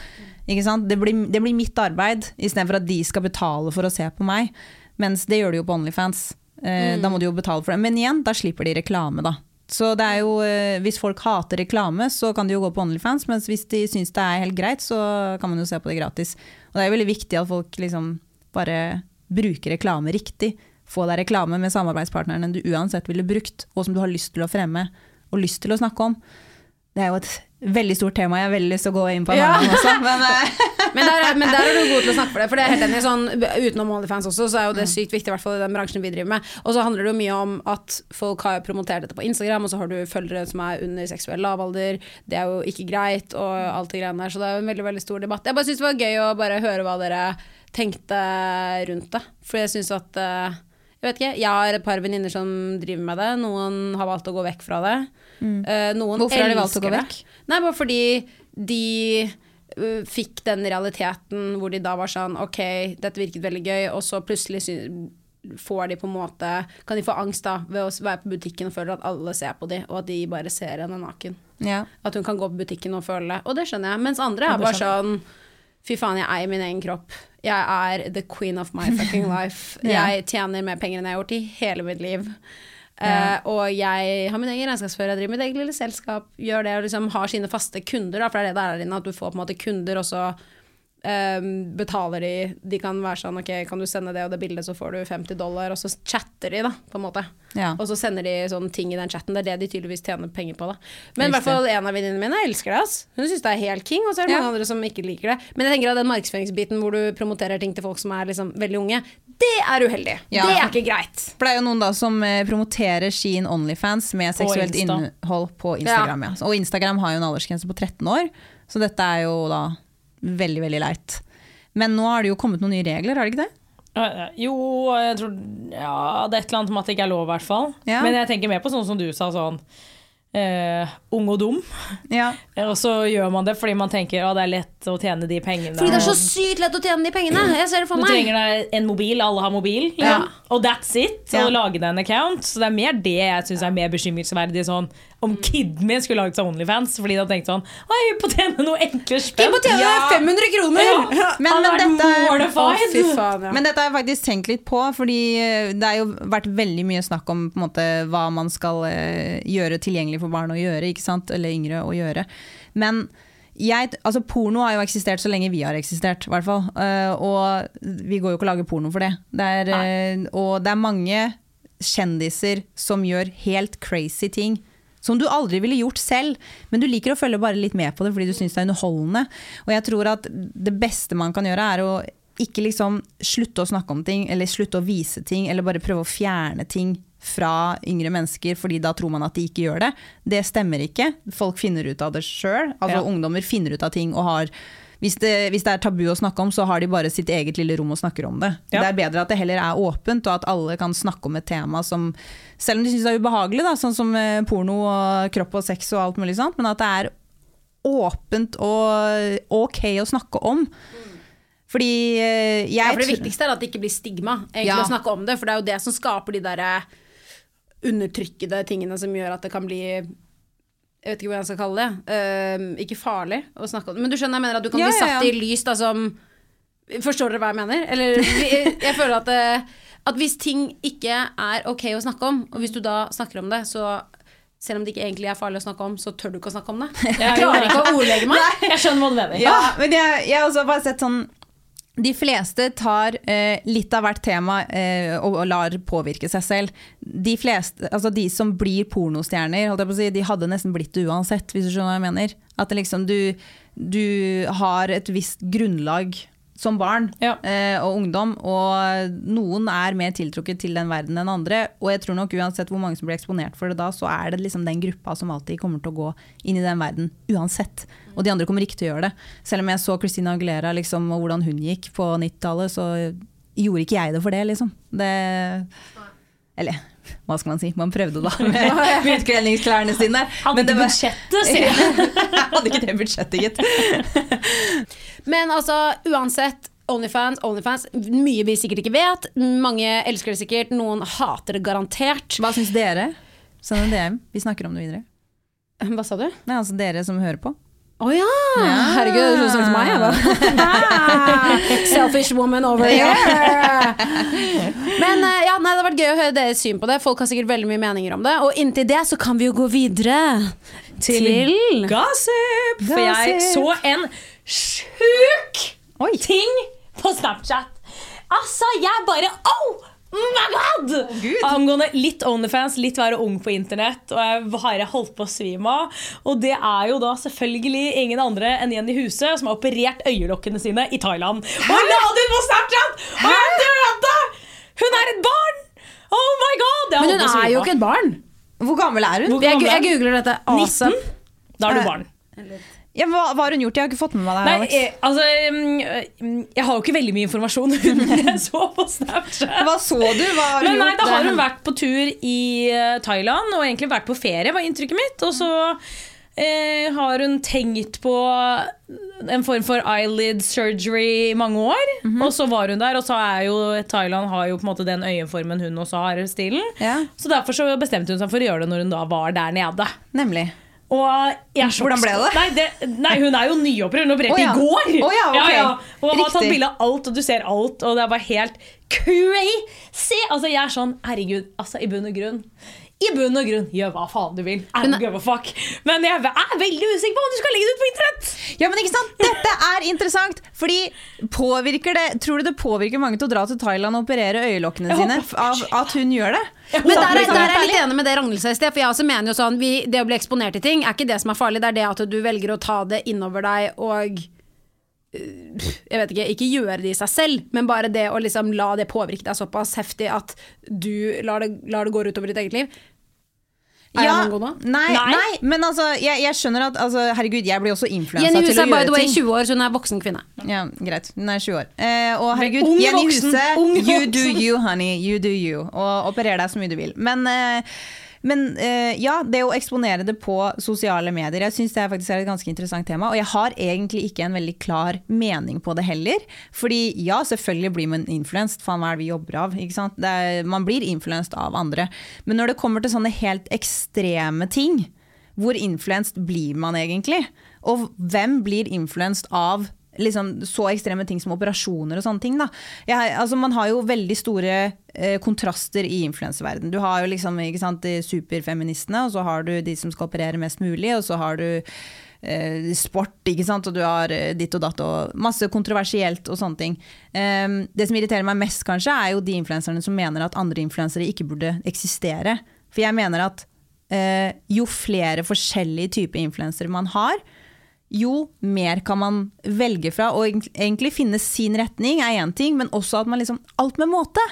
Ikke sant? Det, blir, det blir mitt arbeid, istedenfor at de skal betale for å se på meg. Mens det gjør de jo på Onlyfans. Eh, Da må de jo betale for det. Men igjen, da slipper de reklame, da. Så det er jo, eh, Hvis folk hater reklame, så kan de jo gå på Onlyfans, mens hvis de syns det er helt greit, så kan man jo se på det gratis. Og det er jo veldig viktig at folk liksom bare bruker reklame riktig. Få deg reklame med samarbeidspartneren du uansett ville brukt, og som du har lyst til å fremme og lyst til å snakke om. Det er jo et veldig stort tema jeg har veldig lyst til å gå inn på Ja. også. Men, eh, Men der, er- men der er du god til å snakke for det. For det er helt enig sånn, Utenom Onlyfans også, så er jo det sykt viktig, i hvert fall i den bransjen vi driver med. Og så handler det jo mye om at folk har promotert dette på Instagram, og så har du følgere som er under seksuell lavalder. Det er jo ikke greit, og alt det greiene der. Så det er jo en veldig veldig stor debatt. Jeg bare syns det var gøy å bare høre hva dere tenkte rundt det. For jeg syns at eh, Jeg vet ikke, jeg har et par venninner som driver med det. Noen har valgt å gå vekk fra det. Eh, noen Hvorfor har de valgt å gå det. vekk? Nei, bare fordi de øh, fikk den realiteten hvor de da var sånn Ok, dette virket veldig gøy, og så plutselig får de på en måte Kan de få angst da ved å være på butikken og føle at alle ser på dem, og at de bare ser henne naken. ja. At hun kan gå på butikken og føle det. Og det skjønner jeg. Mens andre er bare sånn Fy faen, jeg eier min egen kropp. Jeg er the queen of my fucking life. Ja. Jeg tjener mer penger enn jeg har gjort i hele mitt liv. Eh, og jeg har min egen regnskapsfører, jeg driver mitt eget lille selskap, gjør det og liksom har sine faste kunder, da, for det er det det er inne, at du får på en måte kunder, og så eh, betaler de De kan være sånn ok, kan du sende det og det bildet, så får du 50 dollar, og så chatter de, da, på en måte. Ja. Og så sender de sånne ting i den chatten. Det er det de tydeligvis tjener penger på. da Men i hvert fall en av venninnene mine elsker det. ass Hun syns det er helt king, og så er det Ja. mange andre som ikke liker det. Men jeg tenker at den markedsføringsbiten hvor du promoterer ting til folk som er liksom veldig unge, det er uheldig. Ja. Det er ikke greit. For det er jo noen da som eh, promoterer sin Onlyfans med seksuelt innhold på Instagram. Ja. Og Instagram har jo en aldersgrense på 13 år, så dette er jo da veldig, veldig leit. Men nå har det jo kommet noen nye regler, har det ikke det? Jo, jeg tror Ja, det er et eller annet med at det ikke er lov, i hvert fall. Ja. Men jeg tenker mer på sånn som du sa, sånn eh, ung og dum. Ja. Og så gjør man det fordi man tenker at det er lett å tjene de pengene. Fordi det er så sykt lett å tjene de pengene. Jeg ser det for Du meg. trenger deg en mobil, alle har mobil, liksom. Ja. og that's it. Ja. Og lage deg en account. Så det er mer det jeg syns er mer bekymringsverdig. Sånn, om kiden min skulle laget seg Onlyfans fordi de hadde tenkt sånn Oi, vi må tjene noe enkle spenn! Vi må tjene 500 kroner? Ja. Men, men, dette, mortified. Å, faen, ja. men dette har jeg faktisk tenkt litt på, fordi eh, det har jo vært veldig mye snakk om på en måte, hva man skal eh, gjøre tilgjengelig for barn å gjøre, ikke sant? eller yngre å gjøre. Men jeg, altså porno har jo eksistert så lenge vi har eksistert, i hvert fall. Uh, og vi går jo ikke og lager porno for det. det er, uh, og det er mange kjendiser som gjør helt crazy ting. Som du aldri ville gjort selv, men du liker å følge bare litt med på det fordi du syns det er underholdende. Og jeg tror at det beste man kan gjøre, er å ikke liksom slutte å snakke om ting, eller slutte å vise ting, eller bare prøve å fjerne ting fra yngre mennesker, fordi da tror man at de ikke gjør det. Det stemmer ikke. Folk finner ut av det sjøl. Altså, Ja. Ungdommer finner ut av ting og har hvis det, hvis det er tabu å snakke om, så har de bare sitt eget lille rom og snakker om det. Ja. Det er bedre at det heller er åpent, og at alle kan snakke om et tema som Selv om de syns det er ubehagelig, da, sånn som eh, porno og kropp og sex og alt mulig sånt, men at det er åpent og ok å snakke om. Fordi eh, jeg Ja, for det viktigste er at det ikke blir stigma egentlig Ja. å snakke om det, for det er jo det som skaper de der eh, undertrykkede tingene som gjør at det kan bli jeg vet ikke hva jeg skal kalle det. Uh, ikke farlig å snakke om det. Men du skjønner, jeg mener at du kan Ja, bli satt ja. i lys da som Forstår dere hva jeg mener? Eller jeg, jeg føler at, uh, at hvis ting ikke er ok å snakke om, og hvis du da snakker om det, så selv om det ikke egentlig er farlig å snakke om, så tør du ikke å snakke om det. Jeg klarer ikke å ordlegge meg. Jeg skjønner hva du mener. Ja, men jeg, jeg har også bare sett sånn de fleste tar eh, litt av hvert tema eh, og, og lar påvirke seg selv. De fleste, altså de som blir pornostjerner, si, de hadde nesten blitt det uansett, hvis du skjønner hva jeg mener. At liksom, du, du har et visst grunnlag som barn Ja. eh, og ungdom, og noen er mer tiltrukket til den verden enn andre. Og jeg tror nok uansett hvor mange som blir eksponert for det da, så er det liksom den gruppa som alltid kommer til å gå inn i den verden uansett. Og de andre kommer ikke til å gjøre det. Selv om jeg så Christina Aguilera liksom, og hvordan hun gikk på 90-tallet, så gjorde ikke jeg det for det, liksom. Det Eller hva skal man si, man prøvde da med utkledningsklærne sine. Hadde det ikke var- budsjettet, sier. Jeg hadde ikke det budsjettet, gitt. Men altså, uansett Onlyfans, Onlyfans, mye vi sikkert ikke vet. Mange elsker det sikkert, noen hater det garantert. Hva syns dere? Send en DM, vi snakker om det videre. Hva sa du? Nei, altså dere som hører på. Å ja! Herregud, det høres ut som meg, jeg. Selfish woman over here. Men eh, ja, nei, det har vært gøy å høre deres syn på det. Folk har sikkert veldig mye meninger om det. Og inntil det så kan vi jo gå videre til, Gossip! For jeg så en sjuk ting på Snapchat. Altså, jeg bare Oh my god! Angående litt Onlyfans, litt være ung på internett. Og jeg har holdt på å svime av. Og det er jo da selvfølgelig ingen andre enn Jenny Huse som har operert øyelokkene sine i Thailand. Og la det ut på Snapchat! Og døde! Hun er et barn! Oh my god! Men hun er jo ikke et barn. Hvor gammel er hun? Gammel jeg googler dette. 19? Da er du barn. Ja, hva, hva har hun gjort? Jeg har ikke fått med meg det. Nei, eh, altså mm, Jeg har jo ikke veldig mye informasjon jeg så på Snapchat. Hva så du? Hva har hun Men nei, gjort? da har hun vært på tur i eh, Thailand og egentlig vært på ferie, var inntrykket mitt. Og så eh, har hun tenkt på en form for eyelid surgery i mange år. Mhm. Og så var hun der, og så er jo Thailand har jo på en måte den øyeformen hun også har, stilen. Ja, Så derfor så bestemte hun seg for å gjøre det når hun da var der nede. nemlig. Hvordan ble det? Nei, det? Nei, hun er jo nyoperert. Hun opererte oh, ja. i går! Oh, ja, ok. Og har tatt bilde av alt, og du ser alt, og det er bare helt crazy! Altså, jeg er sånn, herregud, altså, i bunn og grunn i bunn og grunn, gjør hva faen du vil. I don't give a fuck. Men jeg er veldig usikker på om du skal legge det ut på internett! Ja, men ikke sant? Dette er interessant, fordi påvirker det Tror du det påvirker mange til å dra til Thailand og operere øyelokkene sine av at hun gjør det? Men der, er- der er jeg litt enig med det Ragnhild sa i sted. For jeg også mener jo sånn vi, Det å bli eksponert i ting er ikke det som er farlig, det er det at du velger å ta det innover deg og jeg vet ikke, ikke gjøre det i seg selv, men bare det å liksom la det påvirke deg såpass heftig at du lar det, lar det gå utover ditt eget liv. Er Ja, jeg nei, Nei. nei, men altså, jeg, jeg skjønner at altså, Herregud, jeg blir også influensa til Jenny til Huse å er by the way ting. 20 år, så hun er voksen kvinne. Ja, greit. Hun er 20 år. Eh, og herregud, ung Jenny Huse, you do you, honey. You do you. Og operer deg så mye du vil. Men, eh, men uh, ja, det å eksponere det på sosiale medier, jeg syns det er faktisk er et ganske interessant tema. Og jeg har egentlig ikke en veldig klar mening på det heller. Fordi ja, selvfølgelig blir man influenset, faen hva er det vi jobber av? Er, man blir influenset av andre. Men når det kommer til sånne helt ekstreme ting, hvor influenset blir man egentlig? Og hvem blir influenset av liksom, så ekstreme ting som operasjoner og sånne ting? Jeg, altså, man har jo veldig store eh, kontraster i influenserverdenen. Du har jo liksom, sant, de superfeministene, og så har du de som skal operere mest mulig, og så har du eh, sport, ikke sant, og du har eh, ditt og datt og masse kontroversielt og sånne ting. Em, det som irriterer meg mest, kanskje, er jo de influenserne som mener at andre influensere ikke burde eksistere. For jeg mener at eh, jo flere forskjellige typer influensere man har, jo mer kan man velge fra. Og egentlig finne sin retning er én ting, men også at man liksom Alt med måte!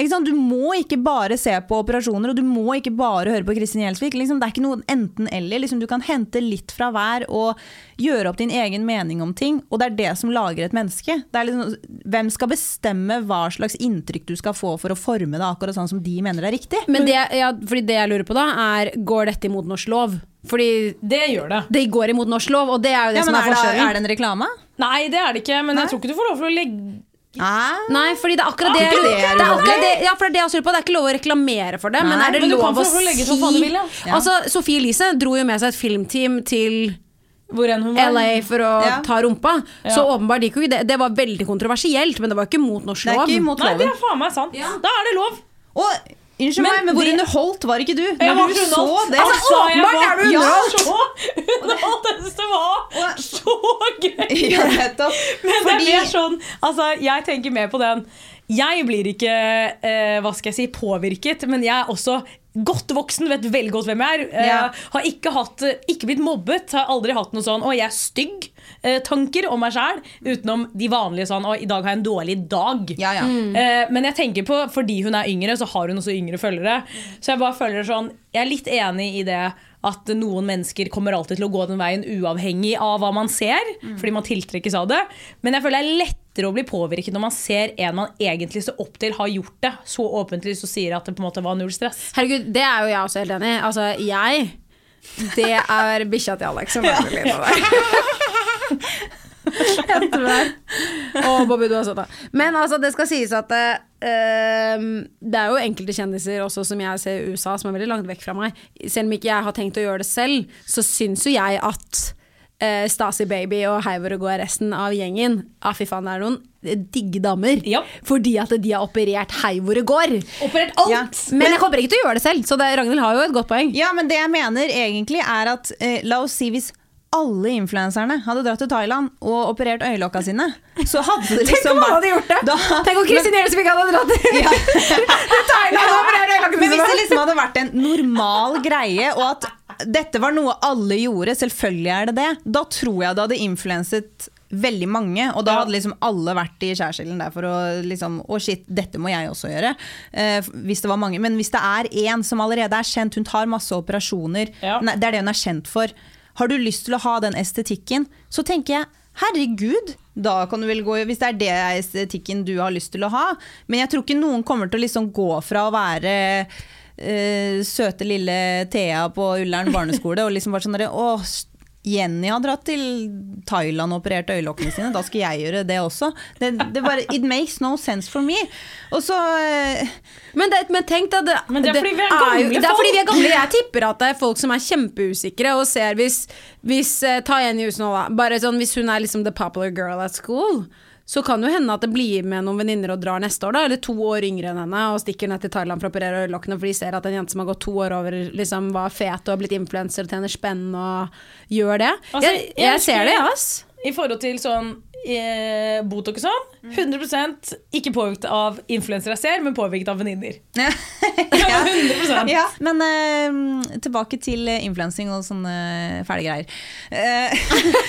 Ikke sant? Du må ikke bare se på operasjoner, og du må ikke bare høre på Kristin Gjelsvik. Liksom, det er ikke noe enten-eller. Liksom, du kan hente litt fra hver og gjøre opp din egen mening om ting. Og det er det som lager et menneske. Det er liksom, hvem skal bestemme hva slags inntrykk du skal få for å forme det akkurat sånn som de mener er riktig? Men det, ja, fordi det jeg lurer på da, er går dette imot norsk lov? Fordi Det gjør det. det går imot norsk lov, og det er jo det Ja, som er er, forskjellen. er det en reklame? Nei, det er det ikke, men jeg tror ikke du får lov til å legge Nei. Nei, fordi det er akkurat det, Er det det, er akkurat det Ja, for det er det jeg lurer på. Det er ikke lov å reklamere for det, men er det men lov å si vil, ja. Altså, Sofie Elise dro jo med seg et filmteam til hvor enn hun var. LA for å Ja. ta rumpa. Ja. Så åpenbart gikk jo ikke det. Det var veldig kontroversielt, men det var ikke mot norsk Det er lov. Nei, det er faen meg sant. Da er det lov. Og, unnskyld Men meg, men hvor det- underholdt var ikke du? Jeg Når var du så så underholdt. det? Altså, jeg åpenbart var er du underholdt! så underholdt. Jeg syns det var så gøy. Ja. Men det er mer sånn Altså, jeg tenker mer på den Jeg blir ikke, eh, hva skal jeg si, påvirket, men jeg er også godt voksen, vet veldig godt hvem jeg er. Eh, Ja. Har ikke, hatt, ikke blitt mobbet, har aldri hatt noe sånn 'å, jeg er stygg'. Eh, tanker om meg sjæl, utenom de vanlige sånn 'å, i dag har jeg en dårlig dag'. Ja, ja. Eh, men jeg tenker på, fordi hun er yngre, så har hun også yngre følgere. Så jeg bare føler sånn Jeg er litt enig i det at noen mennesker kommer alltid til å gå den veien uavhengig av hva man ser, fordi man tiltrekkes av det. Men jeg føler det er lettere å bli påvirket når man ser en man egentlig ser opp til, har gjort det så åpentlig, så sier at det på en måte var null stress. Herregud, det er jo jeg også helt enig i. Altså, jeg Det er bikkja til Alex som er litt av det. Hente meg. Å, Bobby, du er søt, da. Men altså, det skal sies at det, ehm, det er jo enkelte kjendiser også som jeg ser i USA, som er veldig langt vekk fra meg. Selv om ikke jeg har tenkt å gjøre det selv, så syns jo jeg at uh, Stasi Baby og Heiver og går resten av gjengen ah, Fy faen, det er noen digge damer. Ja. Fordi at de har operert hei hvor det går. Operert alt! Ja. Men jeg kommer ikke til å gjøre det selv, så det, Ragnhild har jo et godt poeng. Ja, men det jeg mener egentlig er at eh, La oss si hvis alle influenserne hadde dratt til Thailand og operert øyelokka sine, så hadde det liksom om alle hadde gjort det! Da- Tenk om Kristin Gjelsvik hadde dratt til Ja. Thailand og operert øyelokket Men hvis det liksom hadde vært en normal greie, og at dette var noe alle gjorde, selvfølgelig er det det, da tror jeg det hadde influenset veldig mange, og da hadde liksom alle vært i skjærsilden der for å liksom Å, shit, dette må jeg også gjøre. Eh, hvis det var mange. Men hvis det er én som allerede er kjent, hun tar masse operasjoner, Ja. det er det hun er kjent for. Har du lyst til å ha den estetikken, så tenker jeg Herregud, da kan du vel gå hvis det er det estetikken du har lyst til å ha. Men jeg tror ikke noen kommer til å liksom gå fra å være eh, søte lille Thea på Ullern barneskole og liksom bare sånn derre Å, Jenny har dratt til Thailand og operert øyelokkene sine, da skal jeg gjøre det også. Det, det bare, It makes no sense for me. Og så eh, Men, det, men tenk da det, Men det er fordi vi er gamle. Det er fordi vi er gamle. Jeg tipper at det er folk som er kjempeusikre Og ser hvis, hvis eh, Ta Jenny Hus nå da. Bare sånn hvis hun er liksom the popular girl at school så kan jo hende at det blir med noen venninner og drar neste år, da, eller to år yngre enn henne, og stikker ned til Thailand for å operere øyelokkene, for de ser at en jente som har gått to år over, liksom var fet og har blitt influenser og tjener spenn og gjør det. Altså, jeg, jeg jeg ser det, ass. I forhold til sånn eh, Botox og sånn, 100 ikke påvirket av influensere jeg ser, men påvirket av venninner. ja. 100 ja, Men eh, tilbake til eh, influensing og sånne fæle greier. Eh,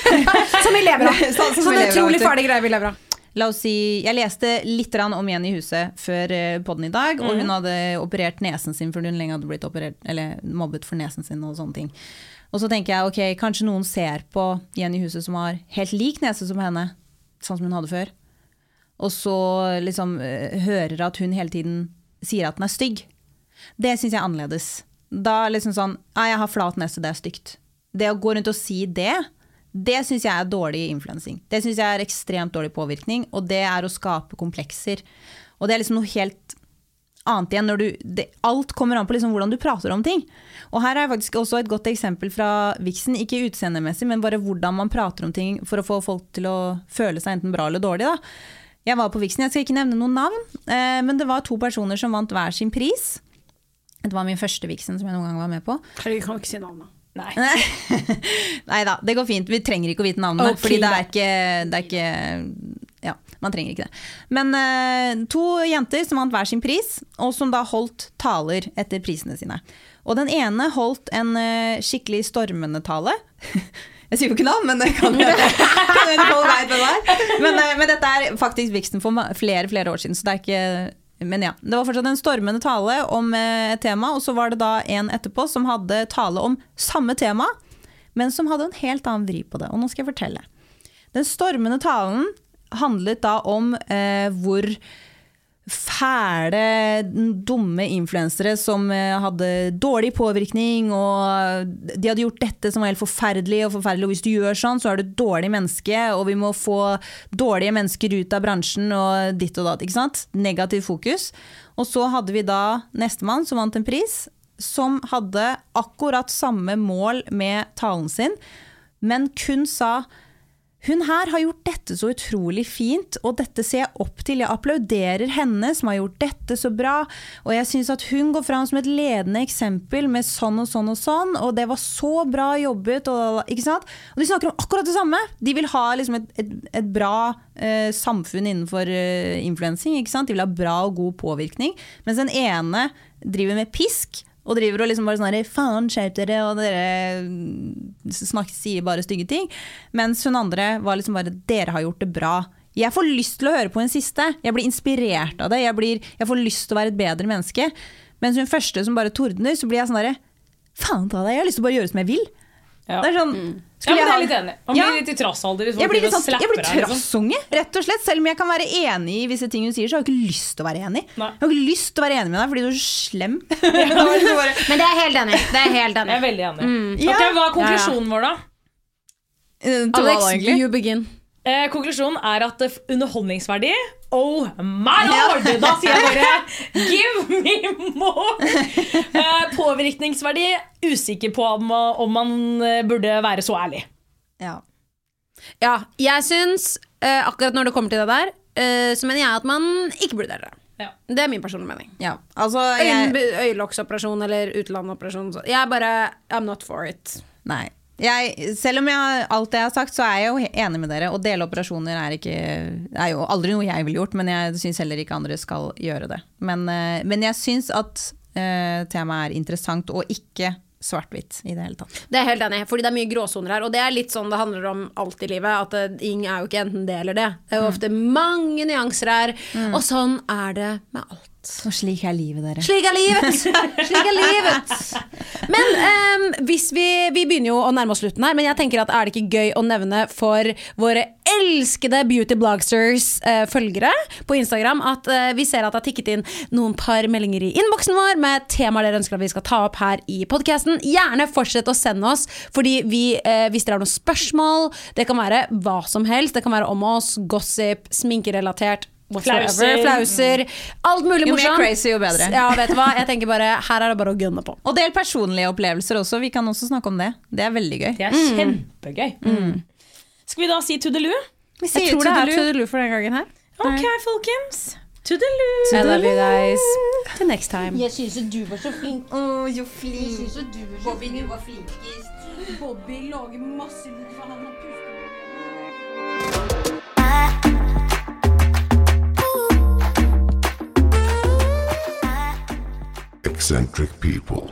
Som vi lever av. Sånn Sånne utrolig fæle greier vi lever av. La oss si, Jeg leste litt om Jenny Huset før poden podden i dag, og hun hadde operert nesen sin fordi hun lenge hadde blitt operert, eller mobbet for nesen sin. Og sånne ting. Og så tenker jeg ok, kanskje noen ser på Jenny Huset som har helt lik nese som henne, sånn som hun hadde før. Og så liksom eh, hører at hun hele tiden sier at den er stygg. Det syns jeg er annerledes. Da liksom sånn Nei, jeg har flat nese, det er stygt. Det å gå rundt og si det, det syns jeg er dårlig influensing. Det syns jeg er ekstremt dårlig påvirkning, og det er å skape komplekser. Og det er liksom noe helt annet igjen du det, Alt kommer an på liksom hvordan du prater om ting. Og her er faktisk også et godt eksempel fra Vixen, ikke utseendemessig, men bare hvordan man prater om ting for å få folk til å føle seg enten bra eller dårlig. da. Jeg var på Vixen, jeg skal ikke nevne noen navn, eh, men det var to personer som vant hver sin pris. Det var min første Vixen som jeg noen gang var med på. Herregud, kan ikke si navnet? Nei. Nei da, det går fint. Vi trenger ikke å vite navnene. Okay, fordi det er ikke, det er ikke Ja, man trenger ikke det. Men uh, to jenter som vant hver sin pris, og som da holdt taler etter prisene sine. Og den ene holdt en uh, skikkelig stormende tale. Jeg sier jo ikke navn, men det kan jo kan hende folk veit hvem det er. Men, uh, men dette er faktisk Vixen for flere flere år siden, så det er ikke men ja, Det var fortsatt en stormende tale om eh, et tema, og så var det da en etterpå som hadde tale om samme tema, men som hadde en helt annen vri på det. Og nå skal jeg fortelle. Den stormende talen handlet da om eh, hvor fæle, dumme influensere som eh, hadde dårlig påvirkning, og de hadde gjort dette som var helt forferdelig, og forferdelig, og hvis du gjør sånn, så er du et dårlig menneske, og vi må få dårlige mennesker ut av bransjen, og ditt og datt, ikke sant? Negativ fokus. Og så hadde vi da nestemann som vant en pris, som hadde akkurat samme mål med talen sin, men kun sa hun her har gjort dette så utrolig fint, og dette ser jeg opp til. Jeg applauderer henne som har gjort dette så bra, og jeg syns at hun går fram som et ledende eksempel med sånn og sånn og sånn, og det var så bra jobbet, og, ikke sant? Og de snakker om akkurat det samme. De vil ha liksom et, et, et bra eh, samfunn innenfor eh, influensing, ikke sant? De vil ha bra og god påvirkning, mens den ene driver med pisk. Og driver og liksom bare sånn faen, skjerp dere, og dere snakker, sier bare stygge ting. Mens hun andre var liksom bare dere har gjort det bra. Jeg får lyst til å høre på en siste. Jeg blir inspirert av det. Jeg, blir, jeg får lyst til å være et bedre menneske. Mens hun første som bare tordner, så blir jeg sånn derre Faen ta deg, jeg har lyst til å bare gjøre som jeg vil. Ja. Det er sånn Ja, men jeg er ha- litt enig. Man blir Ja. litt i trassalder hvis jeg folk blir, litt sånn, jeg blir. Liksom. trassunge, rett og slett. Selv om jeg kan være enig i visse ting hun sier, så har jeg ikke lyst til å være enig. Nei. Jeg har ikke lyst til å være enig med deg fordi du er så slem. Men det er helt enig. Det er jeg enig. Jeg er veldig enig. Mm. Okay, Hva er konklusjonen vår, da? Eh, Alex, you begin. Eh, konklusjonen er at underholdningsverdi Oh my lord! Da sier jeg bare give me more! Eh, påvirkningsverdi usikker på om, om man eh, burde være så ærlig. Ja. Ja, jeg syns eh, akkurat når det kommer til det der, eh, så mener jeg at man ikke burde dele det. Ja. Det er min personlige mening. ja. Altså, jeg, Øyelokksoperasjon eller utlandoperasjon. så- Jeg bare I'm not for it. nei. Jeg, selv om jeg alt jeg har sagt, så er jeg jo enig med dere. Å dele operasjoner er, ikke, er jo aldri noe jeg ville gjort, men jeg syns heller ikke andre skal gjøre det. Men, eh, men jeg syns at uh, temaet er interessant, og ikke svart-hvitt i det hele tatt. Det er helt enig fordi det er mye gråsoner her. Og det er litt sånn det handler om alt i livet. At ing er jo ikke enten det eller det. Det er jo ofte mange nyanser her. Og sånn er det med alt. Og slik er livet, dere. Slik er livet! Slik er livet! Men um, hvis vi, vi begynner jo å nærme oss slutten her, men jeg tenker at er det ikke gøy å nevne for våre elskede beauty blogsters eh, på Instagram at eh, vi ser at det har tikket inn noen par meldinger i innboksen vår med temaer dere ønsker at vi skal ta opp her i podkasten. Gjerne fortsett å sende oss, fordi vi, eh, hvis dere har noen spørsmål, det kan være hva som helst, det kan være om oss, gossip, sminkerelatert. Flauser. flauser. Alt mulig Jo mer crazy, jo bedre. Ja, vet du hva? Jeg tenker bare, Her er det bare å gunne på. Og del personlige opplevelser også. Vi kan også snakke om det. Det er veldig gøy. Det er kjempegøy. Skal vi da si tudelu? Vi Jeg tror det er tudelu for denne gangen her. Ok, folkens. Tudelu. I love you guys. Til next time. Jeg syns du var så flink. Oh, jo flink. Jeg synes du var så flink. var flinkest. Bobby lager masse lyd for han har pustet. Eccentric people.